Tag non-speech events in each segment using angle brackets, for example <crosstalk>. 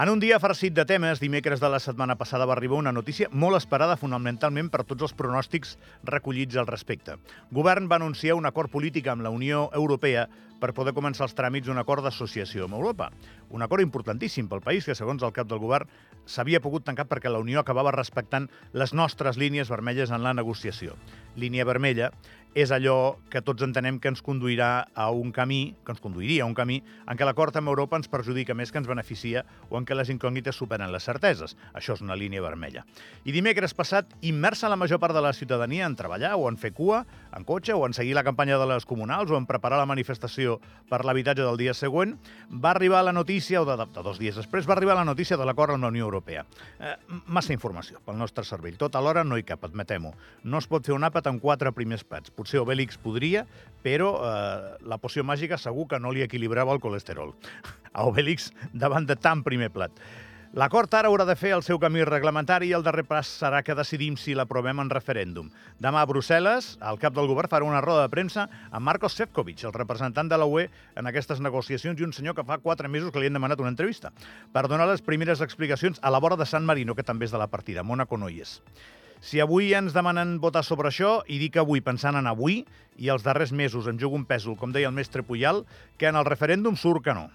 En un dia farcit de temes, dimecres de la setmana passada va arribar una notícia molt esperada fonamentalment per tots els pronòstics recollits al respecte. Govern va anunciar un acord polític amb la Unió Europea per poder començar els tràmits d'un acord d'associació amb Europa. Un acord importantíssim pel país que, segons el cap del govern, s'havia pogut tancar perquè la Unió acabava respectant les nostres línies vermelles en la negociació. Línia vermella és allò que tots entenem que ens conduirà a un camí, que ens conduiria a un camí en què l'acord amb Europa ens perjudica més que ens beneficia o en què les incògnites superen les certeses. Això és una línia vermella. I dimecres passat, immersa la major part de la ciutadania en treballar o en fer cua, en cotxe, o en seguir la campanya de les comunals o en preparar la manifestació per l'habitatge del dia següent, va arribar la notícia, o de, de dos dies després, va arribar la notícia de l'acord amb la Unió Europea. Eh, massa informació pel nostre cervell. Tot alhora no hi cap, admetem-ho. No es pot fer un àpat amb quatre primers plats. Potser Obélix podria, però eh, la poció màgica segur que no li equilibrava el colesterol. <laughs> A Obélix davant de tan primer plat. L'acord ara haurà de fer el seu camí reglamentari i el darrer pas serà que decidim si l'aprovem en referèndum. Demà a Brussel·les, el cap del govern farà una roda de premsa amb Marcos Sefcovic, el representant de la UE en aquestes negociacions i un senyor que fa quatre mesos que li han demanat una entrevista per donar les primeres explicacions a la vora de San Marino, que també és de la partida. Mónaco no hi és. Si avui ens demanen votar sobre això, i dic avui pensant en avui, i els darrers mesos em jugo un pèsol, com deia el mestre Puyal, que en el referèndum surt que no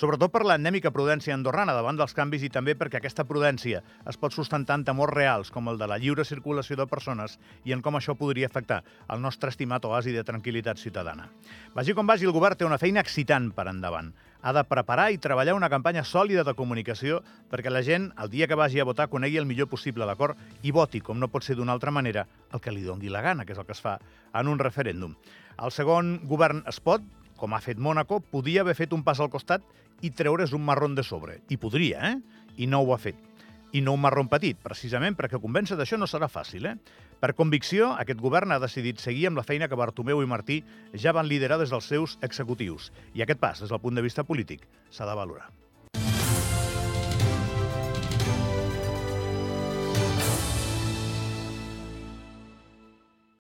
sobretot per l'endèmica prudència andorrana davant dels canvis i també perquè aquesta prudència es pot sustentar en temors reals com el de la lliure circulació de persones i en com això podria afectar el nostre estimat oasi de tranquil·litat ciutadana. Vagi com vagi, el govern té una feina excitant per endavant. Ha de preparar i treballar una campanya sòlida de comunicació perquè la gent, el dia que vagi a votar, conegui el millor possible l'acord i voti, com no pot ser d'una altra manera, el que li dongui la gana, que és el que es fa en un referèndum. El segon govern es pot, com ha fet Mónaco, podia haver fet un pas al costat i treure's un marron de sobre. I podria, eh? I no ho ha fet. I no un marron petit, precisament perquè convèncer d'això no serà fàcil, eh? Per convicció, aquest govern ha decidit seguir amb la feina que Bartomeu i Martí ja van liderar des dels seus executius. I aquest pas, des del punt de vista polític, s'ha de valorar.